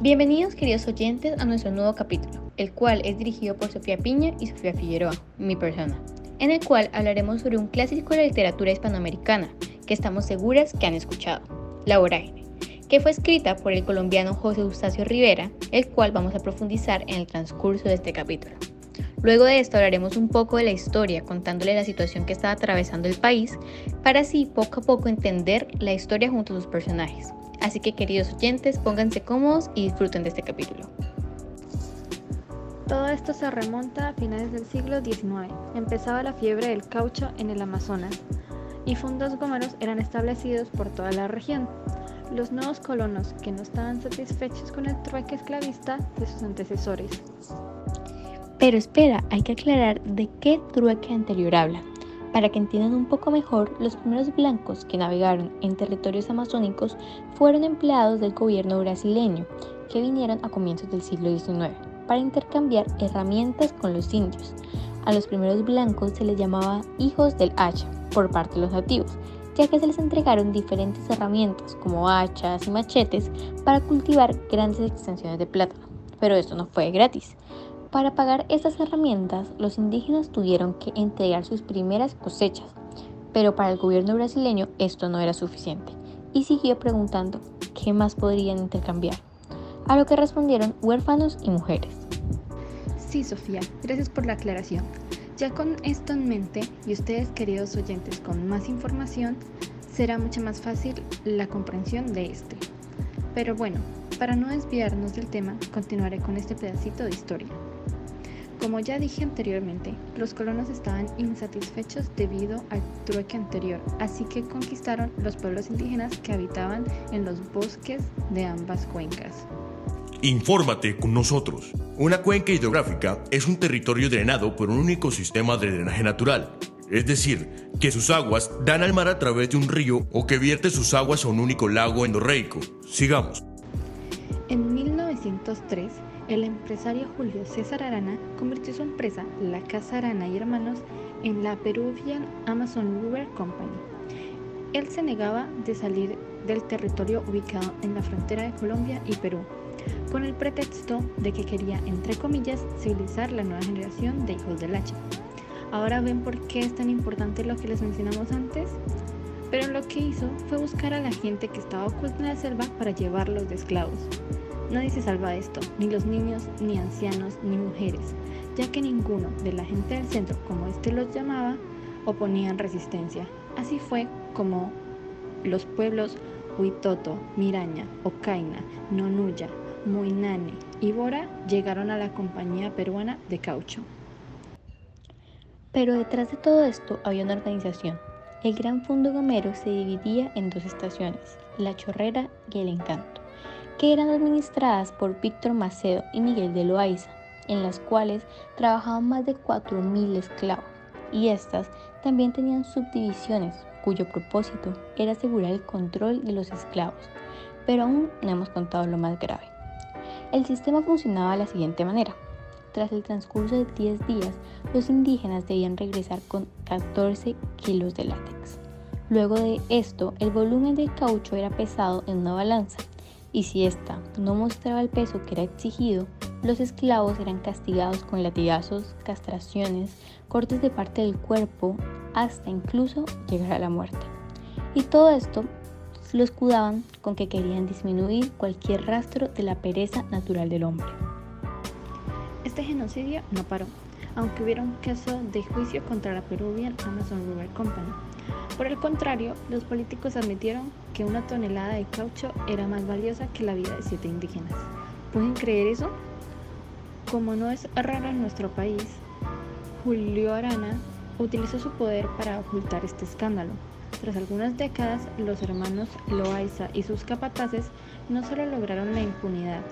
Bienvenidos queridos oyentes a nuestro nuevo capítulo, el cual es dirigido por Sofía Piña y Sofía Figueroa, mi persona, en el cual hablaremos sobre un clásico de la literatura hispanoamericana que estamos seguras que han escuchado, La vorágine, que fue escrita por el colombiano José Eustacio Rivera, el cual vamos a profundizar en el transcurso de este capítulo. Luego de esto hablaremos un poco de la historia, contándole la situación que estaba atravesando el país, para así poco a poco entender la historia junto a sus personajes. Así que queridos oyentes, pónganse cómodos y disfruten de este capítulo. Todo esto se remonta a finales del siglo XIX. Empezaba la fiebre del caucho en el Amazonas y fondos gómeros eran establecidos por toda la región. Los nuevos colonos que no estaban satisfechos con el trueque esclavista de sus antecesores. Pero espera, hay que aclarar de qué trueque anterior habla. Para que entiendan un poco mejor, los primeros blancos que navegaron en territorios amazónicos fueron empleados del gobierno brasileño, que vinieron a comienzos del siglo XIX para intercambiar herramientas con los indios. A los primeros blancos se les llamaba hijos del hacha por parte de los nativos, ya que se les entregaron diferentes herramientas como hachas y machetes para cultivar grandes extensiones de plátano. Pero esto no fue gratis. Para pagar estas herramientas, los indígenas tuvieron que entregar sus primeras cosechas, pero para el gobierno brasileño esto no era suficiente y siguió preguntando qué más podrían intercambiar, a lo que respondieron huérfanos y mujeres. Sí, Sofía, gracias por la aclaración. Ya con esto en mente y ustedes queridos oyentes con más información, será mucho más fácil la comprensión de este. Pero bueno, para no desviarnos del tema, continuaré con este pedacito de historia. Como ya dije anteriormente, los colonos estaban insatisfechos debido al trueque anterior, así que conquistaron los pueblos indígenas que habitaban en los bosques de ambas cuencas. Infórmate con nosotros. Una cuenca hidrográfica es un territorio drenado por un único sistema de drenaje natural, es decir, que sus aguas dan al mar a través de un río o que vierte sus aguas a un único lago endorreico. Sigamos. En 1903, el empresario Julio César Arana convirtió su empresa, la Casa Arana y Hermanos, en la Peruvian Amazon River Company. Él se negaba de salir del territorio ubicado en la frontera de Colombia y Perú, con el pretexto de que quería, entre comillas, civilizar la nueva generación de hijos del hacha. Ahora ven por qué es tan importante lo que les mencionamos antes. Pero lo que hizo fue buscar a la gente que estaba oculta en la selva para llevarlos de esclavos. Nadie se salva de esto, ni los niños, ni ancianos, ni mujeres, ya que ninguno de la gente del centro, como este los llamaba, oponían resistencia. Así fue como los pueblos Huitoto, Miraña, Ocaina, Nonuya, Moinane y Bora llegaron a la compañía peruana de caucho. Pero detrás de todo esto había una organización. El Gran Fondo Gomero se dividía en dos estaciones, La Chorrera y El Encanto, que eran administradas por Víctor Macedo y Miguel de Loaiza, en las cuales trabajaban más de 4.000 esclavos, y estas también tenían subdivisiones cuyo propósito era asegurar el control de los esclavos. Pero aún no hemos contado lo más grave. El sistema funcionaba de la siguiente manera. Tras el transcurso de 10 días, los indígenas debían regresar con 14 kilos de látex. Luego de esto, el volumen del caucho era pesado en una balanza, y si ésta no mostraba el peso que era exigido, los esclavos eran castigados con latigazos, castraciones, cortes de parte del cuerpo, hasta incluso llegar a la muerte. Y todo esto lo escudaban con que querían disminuir cualquier rastro de la pereza natural del hombre. Este genocidio no paró, aunque hubiera un caso de juicio contra la Peruvian Amazon River Company. Por el contrario, los políticos admitieron que una tonelada de caucho era más valiosa que la vida de siete indígenas. ¿Pueden creer eso? Como no es raro en nuestro país, Julio Arana utilizó su poder para ocultar este escándalo. Tras algunas décadas, los hermanos Loaiza y sus capataces no solo lograron la impunidad,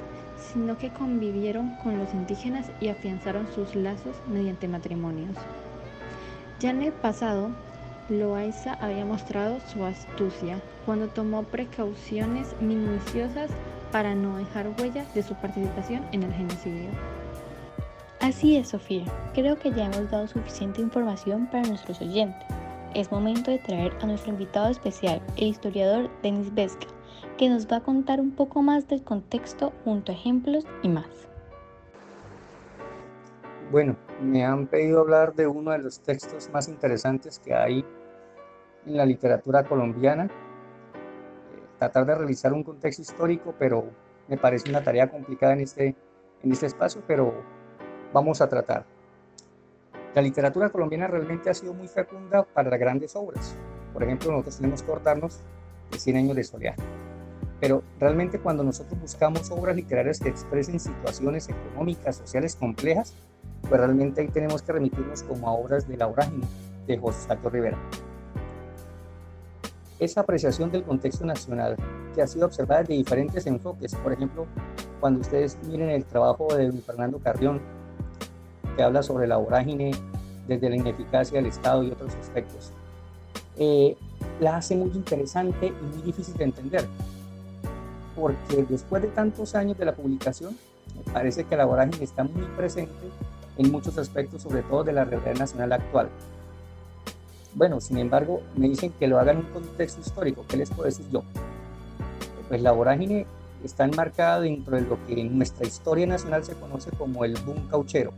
sino que convivieron con los indígenas y afianzaron sus lazos mediante matrimonios. Ya en el pasado, Loaiza había mostrado su astucia cuando tomó precauciones minuciosas para no dejar huella de su participación en el genocidio. Así es, Sofía. Creo que ya hemos dado suficiente información para nuestros oyentes. Es momento de traer a nuestro invitado especial, el historiador Denis Vesca, que nos va a contar un poco más del contexto junto a ejemplos y más. Bueno, me han pedido hablar de uno de los textos más interesantes que hay en la literatura colombiana. Eh, tratar de realizar un contexto histórico, pero me parece una tarea complicada en este, en este espacio, pero vamos a tratar. La literatura colombiana realmente ha sido muy fecunda para grandes obras. Por ejemplo, nosotros tenemos que de 100 años de soledad. Pero realmente cuando nosotros buscamos obras literarias que expresen situaciones económicas, sociales complejas, pues realmente ahí tenemos que remitirnos como a obras de la vorágine de José Sato Rivera. Esa apreciación del contexto nacional que ha sido observada de diferentes enfoques, por ejemplo, cuando ustedes miren el trabajo de Fernando Carrión, que habla sobre la vorágine desde la ineficacia del Estado y otros aspectos, eh, la hace muy interesante y muy difícil de entender, porque después de tantos años de la publicación, me parece que la vorágine está muy presente en muchos aspectos, sobre todo de la realidad nacional actual. Bueno, sin embargo, me dicen que lo hagan en un contexto histórico. ¿Qué les puedo decir yo? Pues la vorágine está enmarcada dentro de lo que en nuestra historia nacional se conoce como el boom cauchero.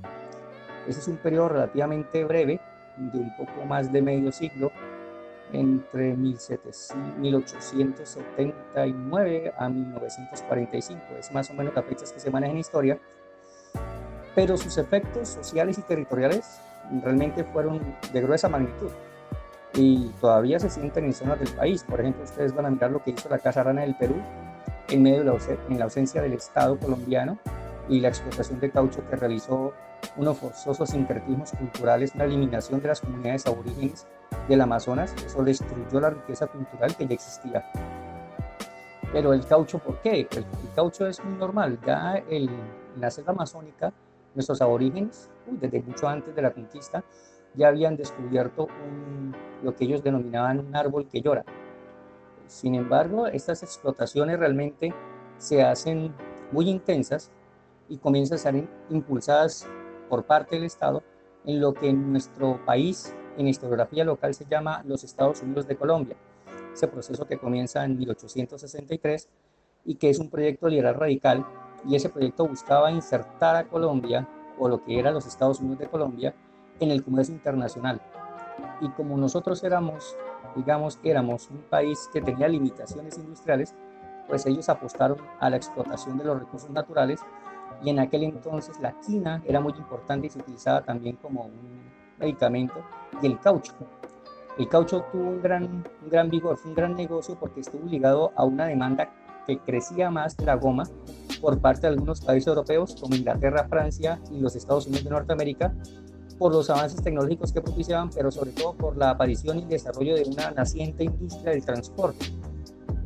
Ese es un periodo relativamente breve, de un poco más de medio siglo, entre 1879 a 1945. Es más o menos las fechas que se manejan en historia pero sus efectos sociales y territoriales realmente fueron de gruesa magnitud y todavía se sienten en zonas del país. Por ejemplo, ustedes van a mirar lo que hizo la Casa Rana del Perú en medio de la, en la ausencia del Estado colombiano y la explotación de caucho que realizó unos forzosos sincretismos culturales, una eliminación de las comunidades aborígenes del Amazonas, eso destruyó la riqueza cultural que ya existía. Pero el caucho, ¿por qué? El, el caucho es muy normal, ya el, en la selva amazónica Nuestros aborígenes, desde mucho antes de la conquista, ya habían descubierto lo que ellos denominaban un árbol que llora. Sin embargo, estas explotaciones realmente se hacen muy intensas y comienzan a ser impulsadas por parte del Estado en lo que en nuestro país, en historiografía local, se llama los Estados Unidos de Colombia. Ese proceso que comienza en 1863 y que es un proyecto liberal radical y ese proyecto buscaba insertar a Colombia, o lo que eran los Estados Unidos de Colombia, en el comercio internacional. Y como nosotros éramos, digamos, éramos un país que tenía limitaciones industriales, pues ellos apostaron a la explotación de los recursos naturales y en aquel entonces la quina era muy importante y se utilizaba también como un medicamento y el caucho. El caucho tuvo un gran, un gran vigor, fue un gran negocio porque estuvo ligado a una demanda que crecía más de la goma por parte de algunos países europeos como Inglaterra, Francia y los Estados Unidos de Norteamérica por los avances tecnológicos que propiciaban, pero sobre todo por la aparición y desarrollo de una naciente industria del transporte.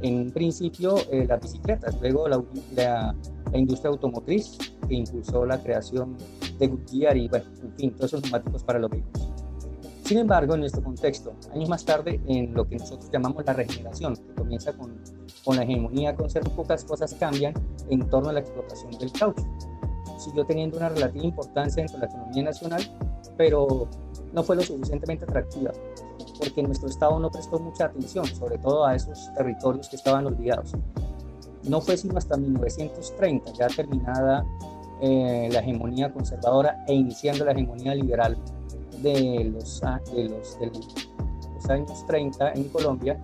En principio, eh, las bicicletas, luego la, la, industria automotriz, que impulsó la creación de Goodyear y, bueno, en fin, todos esos neumáticos para los vehículos. Sin embargo, en nuestro contexto, años más tarde, en lo que nosotros llamamos la regeneración, que comienza con, con la hegemonía con ser pocas cosas cambian en torno a la explotación del caucho. Siguió teniendo una relativa importancia dentro de la economía nacional, pero no fue lo suficientemente atractiva, porque nuestro Estado no prestó mucha atención, sobre todo a esos territorios que estaban olvidados. No fue sino hasta 1930, ya terminada eh, la hegemonía conservadora e iniciando la hegemonía liberal de los, de los, de los años 30 en Colombia,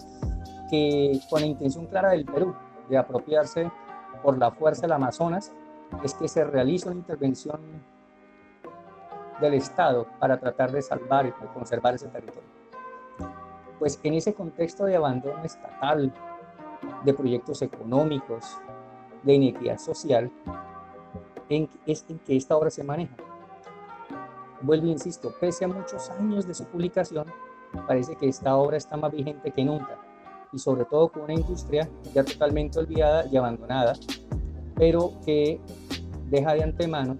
que con la intención clara del Perú de apropiarse por la fuerza del Amazonas, es que se realiza una intervención del Estado para tratar de salvar y conservar ese territorio. Pues en ese contexto de abandono estatal, de proyectos económicos, de inequidad social, en, es en que esta obra se maneja. Vuelvo e insisto, pese a muchos años de su publicación, parece que esta obra está más vigente que nunca y sobre todo con una industria ya totalmente olvidada y abandonada, pero que deja de antemano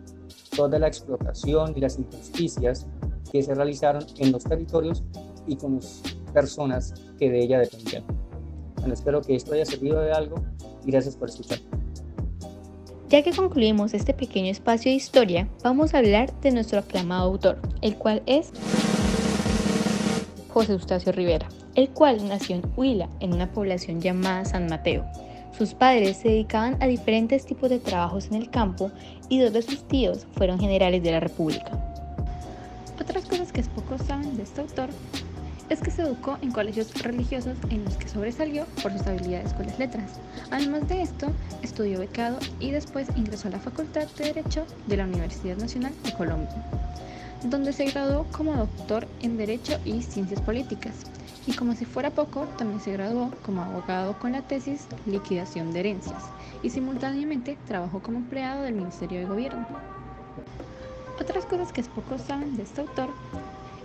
toda la explotación y las injusticias que se realizaron en los territorios y con las personas que de ella dependían. Bueno, espero que esto haya servido de algo y gracias por escuchar. Ya que concluimos este pequeño espacio de historia, vamos a hablar de nuestro aclamado autor, el cual es José Eustacio Rivera, el cual nació en Huila, en una población llamada San Mateo. Sus padres se dedicaban a diferentes tipos de trabajos en el campo y dos de sus tíos fueron generales de la República. Otras cosas que pocos saben de este autor es que se educó en colegios religiosos en los que sobresalió por sus habilidades con las letras. Además de esto, estudió becado y después ingresó a la Facultad de Derecho de la Universidad Nacional de Colombia, donde se graduó como doctor en Derecho y Ciencias Políticas. Y como si fuera poco, también se graduó como abogado con la tesis Liquidación de Herencias y simultáneamente trabajó como empleado del Ministerio de Gobierno. Otras cosas que pocos saben de este autor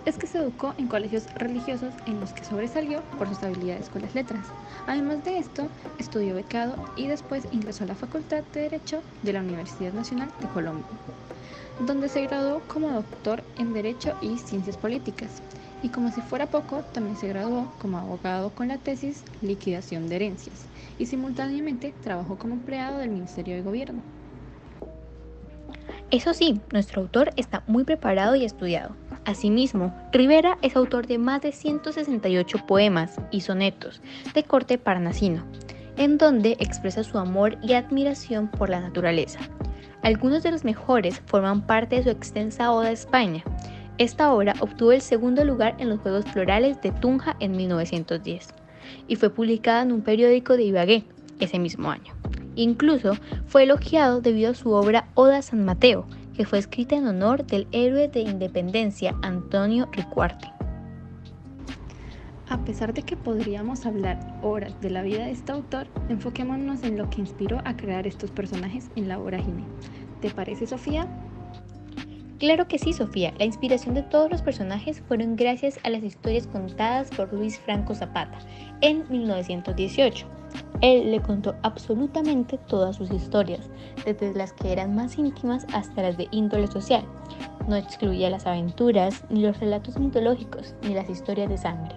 es que se educó en colegios religiosos en los que sobresalió por sus habilidades con las letras. Además de esto, estudió becado y después ingresó a la Facultad de Derecho de la Universidad Nacional de Colombia, donde se graduó como doctor en Derecho y Ciencias Políticas. Y como si fuera poco, también se graduó como abogado con la tesis Liquidación de Herencias y simultáneamente trabajó como empleado del Ministerio de Gobierno. Eso sí, nuestro autor está muy preparado y estudiado. Asimismo, Rivera es autor de más de 168 poemas y sonetos de corte parnasino, en donde expresa su amor y admiración por la naturaleza. Algunos de los mejores forman parte de su extensa Oda a España. Esta obra obtuvo el segundo lugar en los Juegos Florales de Tunja en 1910 y fue publicada en un periódico de Ibagué ese mismo año. Incluso fue elogiado debido a su obra Oda San Mateo, que fue escrita en honor del héroe de independencia Antonio Ricuarte. A pesar de que podríamos hablar horas de la vida de este autor, enfoquémonos en lo que inspiró a crear estos personajes en la vorágine. ¿Te parece, Sofía? Claro que sí, Sofía. La inspiración de todos los personajes fueron gracias a las historias contadas por Luis Franco Zapata en 1918. Él le contó absolutamente todas sus historias, desde las que eran más íntimas hasta las de índole social. No excluía las aventuras, ni los relatos mitológicos, ni las historias de sangre.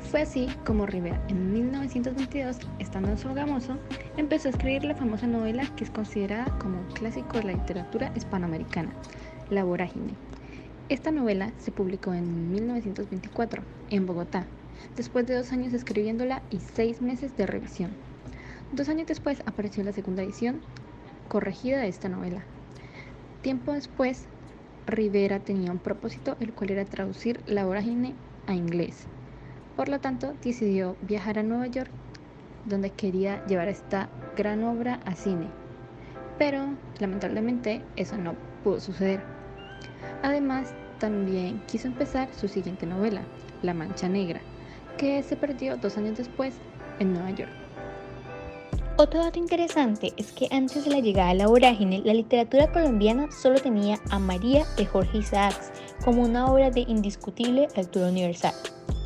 Fue así como Rivera, en 1922, estando en Sogamoso, empezó a escribir la famosa novela que es considerada como un clásico de la literatura hispanoamericana, La Vorágine. Esta novela se publicó en 1924 en Bogotá, después de dos años escribiéndola y seis meses de revisión. Dos años después apareció la segunda edición corregida de esta novela. Tiempo después, Rivera tenía un propósito, el cual era traducir la vorágine a inglés. Por lo tanto, decidió viajar a Nueva York, donde quería llevar esta gran obra a cine. Pero, lamentablemente, eso no pudo suceder. Además, también quiso empezar su siguiente novela, La Mancha Negra, que se perdió dos años después en Nueva York. Otro dato interesante es que antes de la llegada a la vorágine, la literatura colombiana solo tenía a María de Jorge Isaacs como una obra de indiscutible altura universal.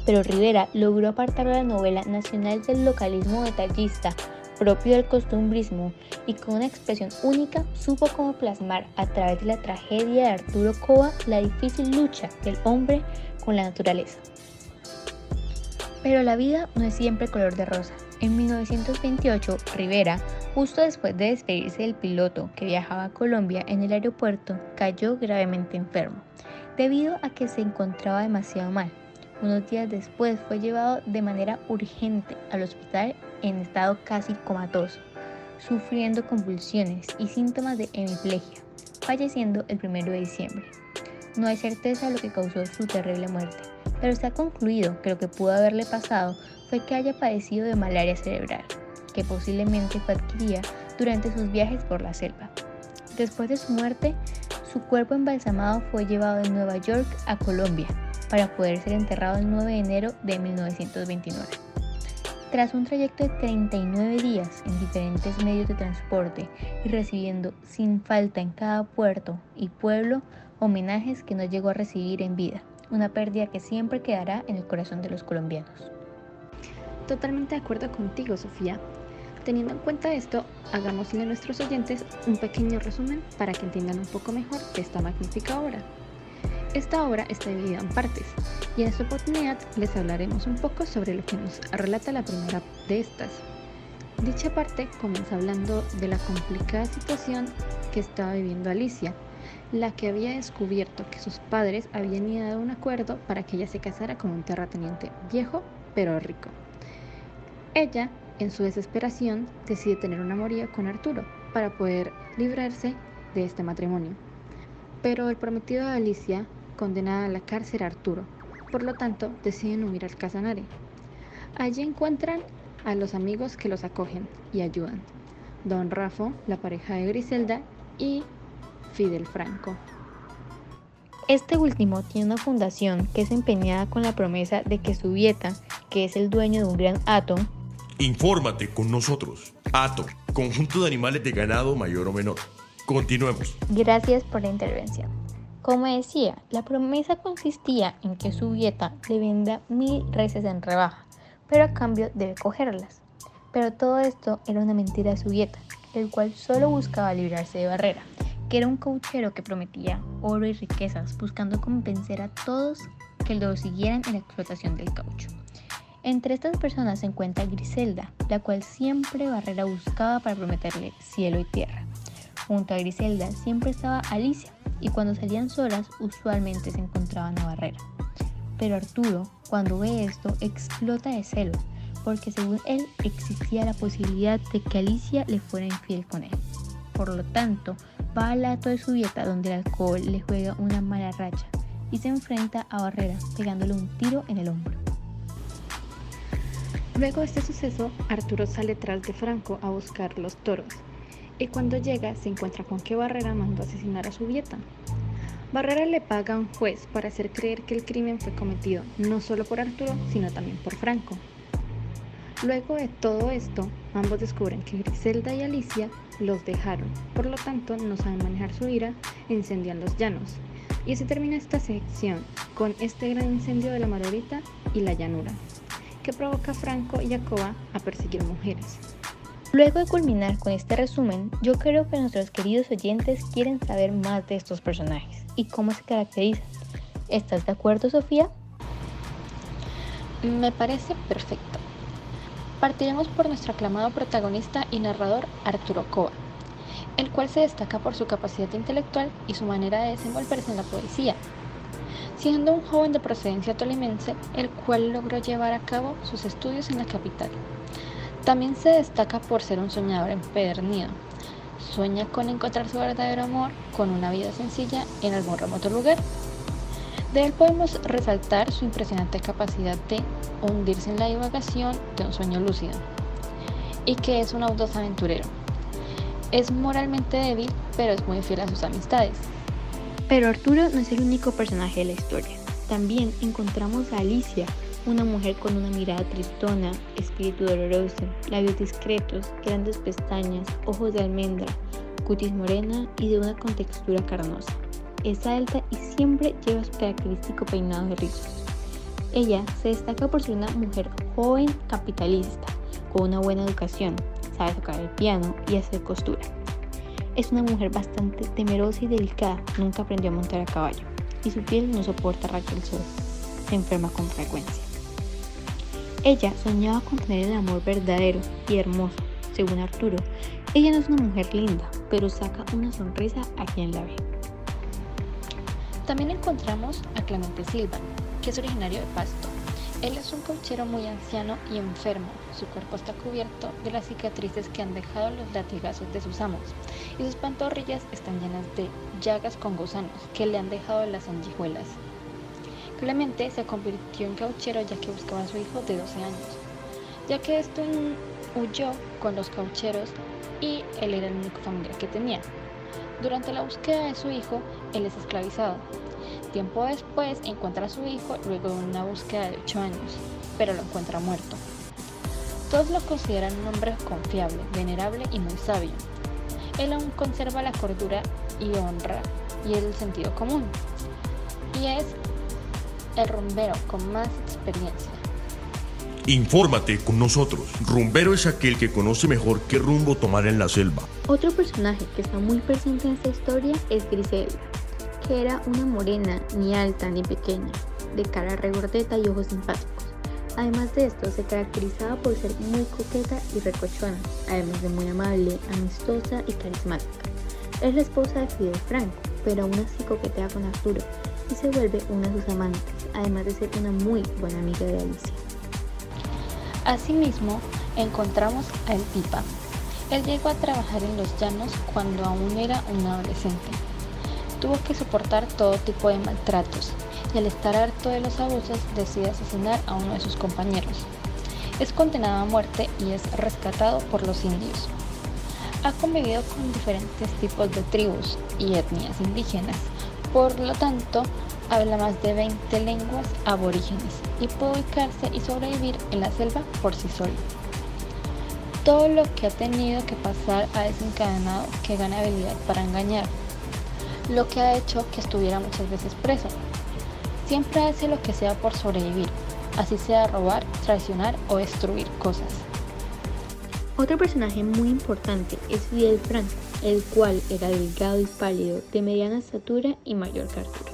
Pero Rivera logró apartar la novela nacional del localismo detallista propio del costumbrismo y con una expresión única supo cómo plasmar a través de la tragedia de Arturo Cova la difícil lucha del hombre con la naturaleza. Pero la vida no es siempre color de rosa. En 1928, Rivera, justo después de despedirse del piloto que viajaba a Colombia en el aeropuerto, cayó gravemente enfermo, debido a que se encontraba demasiado mal. Unos días después fue llevado de manera urgente al hospital en estado casi comatoso, sufriendo convulsiones y síntomas de hemiplegia, falleciendo el 1 de diciembre. No hay certeza de lo que causó su terrible muerte, pero ha concluido que lo que pudo haberle pasado fue que haya padecido de malaria cerebral, que posiblemente fue adquirida durante sus viajes por la selva. Después de su muerte, su cuerpo embalsamado fue llevado de Nueva York a Colombia para poder ser enterrado el 9 de enero de 1929. Tras un trayecto de 39 días en diferentes medios de transporte y recibiendo sin falta en cada puerto y pueblo homenajes que no llegó a recibir en vida, una pérdida que siempre quedará en el corazón de los colombianos. Totalmente de acuerdo contigo, Sofía. Teniendo en cuenta esto, hagámosle a nuestros oyentes un pequeño resumen para que entiendan un poco mejor esta magnífica obra. Esta obra está dividida en partes y en esta oportunidad les hablaremos un poco sobre lo que nos relata la primera de estas. Dicha parte comienza hablando de la complicada situación que estaba viviendo Alicia, la que había descubierto que sus padres habían ido a un acuerdo para que ella se casara con un terrateniente viejo pero rico. Ella En su desesperación, decide tener una moría con Arturo para poder librarse de este matrimonio. Pero el prometido de Alicia condena a la cárcel a Arturo, por lo tanto deciden huir al Casanare. Allí encuentran a los amigos que los acogen y ayudan. Don Rafo, la pareja de Griselda, y Fidel Franco. Este último tiene una fundación que es empeñada con la promesa de que su Vieta, que es el dueño de un gran hato, Infórmate con nosotros. Ato, conjunto de animales de ganado mayor o menor. Continuemos. Gracias por la intervención. Como decía, la promesa consistía en que su Vieta le venda mil reses en rebaja, pero a cambio debe cogerlas. Pero todo esto era una mentira de su Vieta, el cual solo buscaba librarse de Barrera, que era un cauchero que prometía oro y riquezas, buscando convencer a todos que lo siguieran en la explotación del caucho. Entre estas personas se encuentra Griselda, la cual siempre Barrera buscaba para prometerle cielo y tierra. Junto a Griselda siempre estaba Alicia, y cuando salían solas usualmente se encontraban a Barrera. Pero Arturo, cuando ve esto, explota de celos, porque según él existía la posibilidad de que Alicia le fuera infiel con él. Por lo tanto, va al acto de su dieta donde el alcohol le juega una mala racha y se enfrenta a Barrera pegándole un tiro en el hombro. Luego de este suceso, Arturo sale tras de Franco a buscar los toros y cuando llega se encuentra con que Barrera mandó asesinar a su vieta. Barrera le paga a un juez para hacer creer que el crimen fue cometido no solo por Arturo, sino también por Franco. Luego de todo esto, ambos descubren que Griselda y Alicia los dejaron, por lo tanto no saben manejar su ira e incendian los llanos. Y así termina esta sección con este gran incendio de la Margarita y la llanura, que provoca a Franco y Jacoba a perseguir mujeres. Luego de culminar con este resumen, yo creo que nuestros queridos oyentes quieren saber más de estos personajes y cómo se caracterizan. ¿Estás de acuerdo, Sofía? Me parece perfecto. Partiremos por nuestro aclamado protagonista y narrador Arturo Cova, el cual se destaca por su capacidad intelectual y su manera de desenvolverse en la poesía, siendo un joven de procedencia tolimense, el cual logró llevar a cabo sus estudios en la capital. También se destaca por ser un soñador empedernido. Sueña con encontrar su verdadero amor con una vida sencilla en algún remoto lugar. De él podemos resaltar su impresionante capacidad de hundirse en la divagación de un sueño lúcido y que es un audaz aventurero. Es moralmente débil, pero es muy fiel a sus amistades. Pero Arturo no es el único personaje de la historia. También encontramos a Alicia, una mujer con una mirada tristona, espíritu doloroso, labios discretos, grandes pestañas, ojos de almendra, cutis morena y de una contextura carnosa. Es alta y siempre lleva su característico peinado de rizos. Ella se destaca por ser una mujer joven capitalista, con una buena educación, sabe tocar el piano y hacer costura. Es una mujer bastante temerosa y delicada, nunca aprendió a montar a caballo, y su piel no soporta rayos del sol, se enferma con frecuencia. Ella soñaba con tener el amor verdadero y hermoso, según Arturo. Ella no es una mujer linda, pero saca una sonrisa a quien la ve. También encontramos a Clemente Silva, que es originario de Pasto. Él es un cauchero muy anciano y enfermo. Su cuerpo está cubierto de las cicatrices que han dejado los latigazos de sus amos, y sus pantorrillas están llenas de llagas con gusanos que le han dejado las sanguijuelas. Clemente se convirtió en cauchero ya que buscaba a su hijo de 12 años, ya que esto huyó con los caucheros y él era el único familiar que tenía. Durante la búsqueda de su hijo, él es esclavizado. Tiempo después encuentra a su hijo luego de una búsqueda de 8 años, pero lo encuentra muerto. Todos lo consideran un hombre confiable, venerable y muy sabio. Él aún conserva la cordura y honra y el sentido común. Y es el rumbero con más experiencia. Infórmate con nosotros. Rumbero es aquel que conoce mejor qué rumbo tomar en la selva. Otro personaje que está muy presente en esta historia es Griselda, que era una morena, ni alta ni pequeña, de cara regordeta y ojos simpáticos. Además de esto, se caracterizaba por ser muy coqueta y recochona, además de muy amable, amistosa y carismática. Es la esposa de Fidel Franco, pero aún así coquetea con Arturo y se vuelve una de sus amantes, además de ser una muy buena amiga de Alicia. Asimismo, encontramos a El Pipa. Él llegó a trabajar en los llanos cuando aún era un adolescente. Tuvo que soportar todo tipo de maltratos y al estar harto de los abusos decide asesinar a uno de sus compañeros. Es condenado a muerte y es rescatado por los indios. Ha convivido con diferentes tipos de tribus y etnias indígenas, por lo tanto habla más de 20 lenguas aborígenes y puede ubicarse y sobrevivir en la selva por sí solo. Todo lo que ha tenido que pasar ha desencadenado que gane habilidad para engañar, lo que ha hecho que estuviera muchas veces preso. Siempre hace lo que sea por sobrevivir, así sea robar, traicionar o destruir cosas. Otro personaje muy importante es Fidel Franco, el cual era delgado y pálido, de mediana estatura y mayor cartura.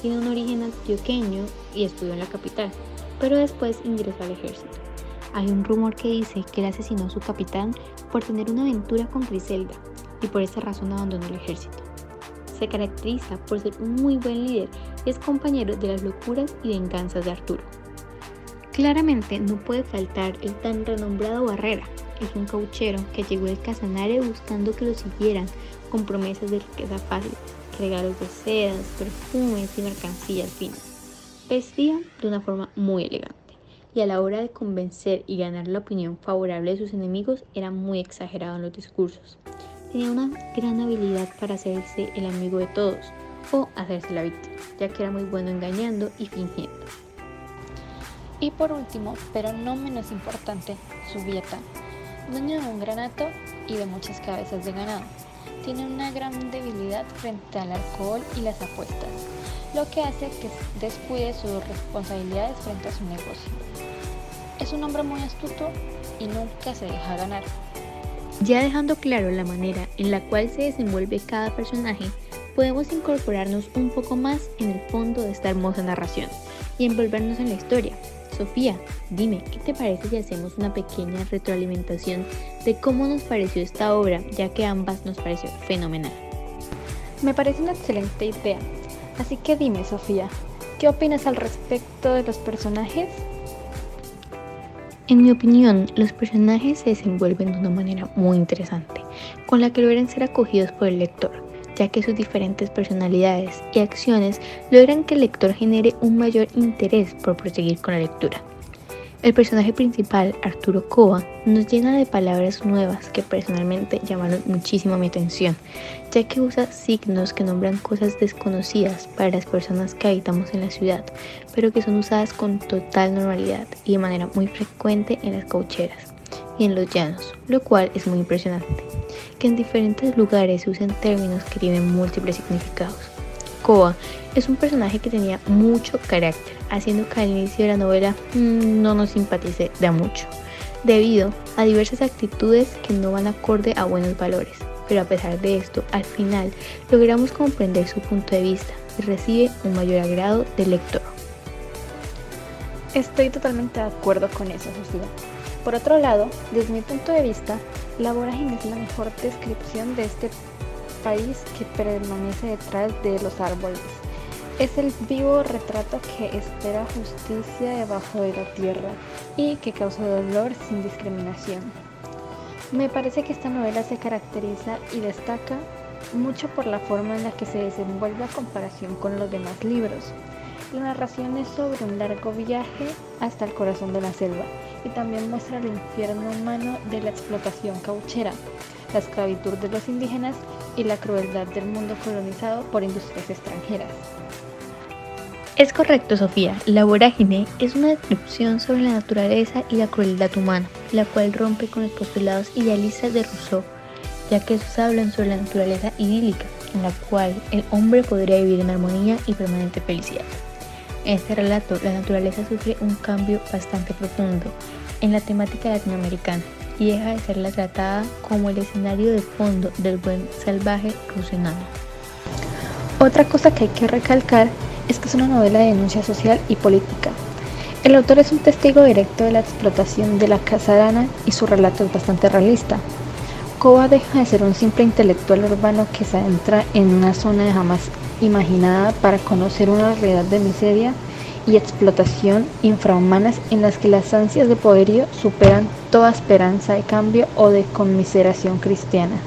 Tiene un origen antioqueño y estudió en la capital, pero después ingresó al ejército. Hay un rumor que dice que él asesinó a su capitán por tener una aventura con Griselda y por esa razón abandonó el ejército. Se caracteriza por ser un muy buen líder y es compañero de las locuras y venganzas de Arturo. Claramente no puede faltar el tan renombrado Barrera. Es un cauchero que llegó del Casanare buscando que lo siguieran con promesas de riqueza fácil, regalos de sedas, perfumes y mercancías finas. Vestía de una forma muy elegante y a la hora de convencer y ganar la opinión favorable de sus enemigos era muy exagerado en los discursos. Tenía una gran habilidad para hacerse el amigo de todos o hacerse la víctima, ya que era muy bueno engañando y fingiendo. Y por último, pero no menos importante, su dieta. Dueño de un granato y de muchas cabezas de ganado tiene una gran debilidad frente al alcohol y las apuestas, lo que hace que descuide sus responsabilidades frente a su negocio. Es un hombre muy astuto y nunca se deja ganar. Ya dejando claro la manera en la cual se desenvuelve cada personaje, podemos incorporarnos un poco más en el fondo de esta hermosa narración y envolvernos en la historia, Sofía, dime, ¿qué te parece si hacemos una pequeña retroalimentación de cómo nos pareció esta obra, ya que ambas nos pareció fenomenal? Me parece una excelente idea. Así que dime, Sofía, ¿qué opinas al respecto de los personajes? En mi opinión, los personajes se desenvuelven de una manera muy interesante, con la que logran ser acogidos por el lector ya que sus diferentes personalidades y acciones logran que el lector genere un mayor interés por proseguir con la lectura. El personaje principal, Arturo Coa, nos llena de palabras nuevas que personalmente llamaron muchísimo mi atención, ya que usa signos que nombran cosas desconocidas para las personas que habitamos en la ciudad, pero que son usadas con total normalidad y de manera muy frecuente en las caucheras y en los llanos, lo cual es muy impresionante que en diferentes lugares se usan términos que tienen múltiples significados. Koa es un personaje que tenía mucho carácter, haciendo que al inicio de la novela mm, no nos simpatice de mucho, debido a diversas actitudes que no van acorde a buenos valores. Pero a pesar de esto, al final logramos comprender su punto de vista y recibe un mayor agrado del lector. Estoy totalmente de acuerdo con eso, Sofía. Por otro lado, desde mi punto de vista, la vorágine es la mejor descripción de este país que permanece detrás de los árboles. Es el vivo retrato que espera justicia debajo de la tierra y que causa dolor sin discriminación. Me parece que esta novela se caracteriza y destaca mucho por la forma en la que se desenvuelve a comparación con los demás libros. La narración es sobre un largo viaje hasta el corazón de la selva también muestra el infierno humano de la explotación cauchera, la esclavitud de los indígenas y la crueldad del mundo colonizado por industrias extranjeras. Es correcto, Sofía. La vorágine es una descripción sobre la naturaleza y la crueldad humana, la cual rompe con los postulados idealistas de Rousseau, ya que esos hablan sobre la naturaleza idílica, en la cual el hombre podría vivir en armonía y permanente felicidad. En este relato, la naturaleza sufre un cambio bastante profundo en la temática latinoamericana y deja de ser la tratada como el escenario de fondo del buen salvaje rusenano. Otra cosa que hay que recalcar es que es una novela de denuncia social y política. El autor es un testigo directo de la explotación de la casa arana y su relato es bastante realista. Koba deja de ser un simple intelectual urbano que se adentra en una zona jamás imaginada para conocer una realidad de miseria y explotación infrahumanas en las que las ansias de poderío superan toda esperanza de cambio o de conmiseración cristiana.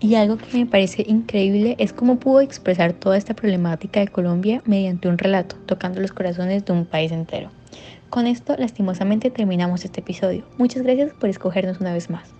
Y algo que me parece increíble es cómo pudo expresar toda esta problemática de Colombia mediante un relato, tocando los corazones de un país entero. Con esto, lastimosamente, terminamos este episodio. Muchas gracias por escogernos una vez más.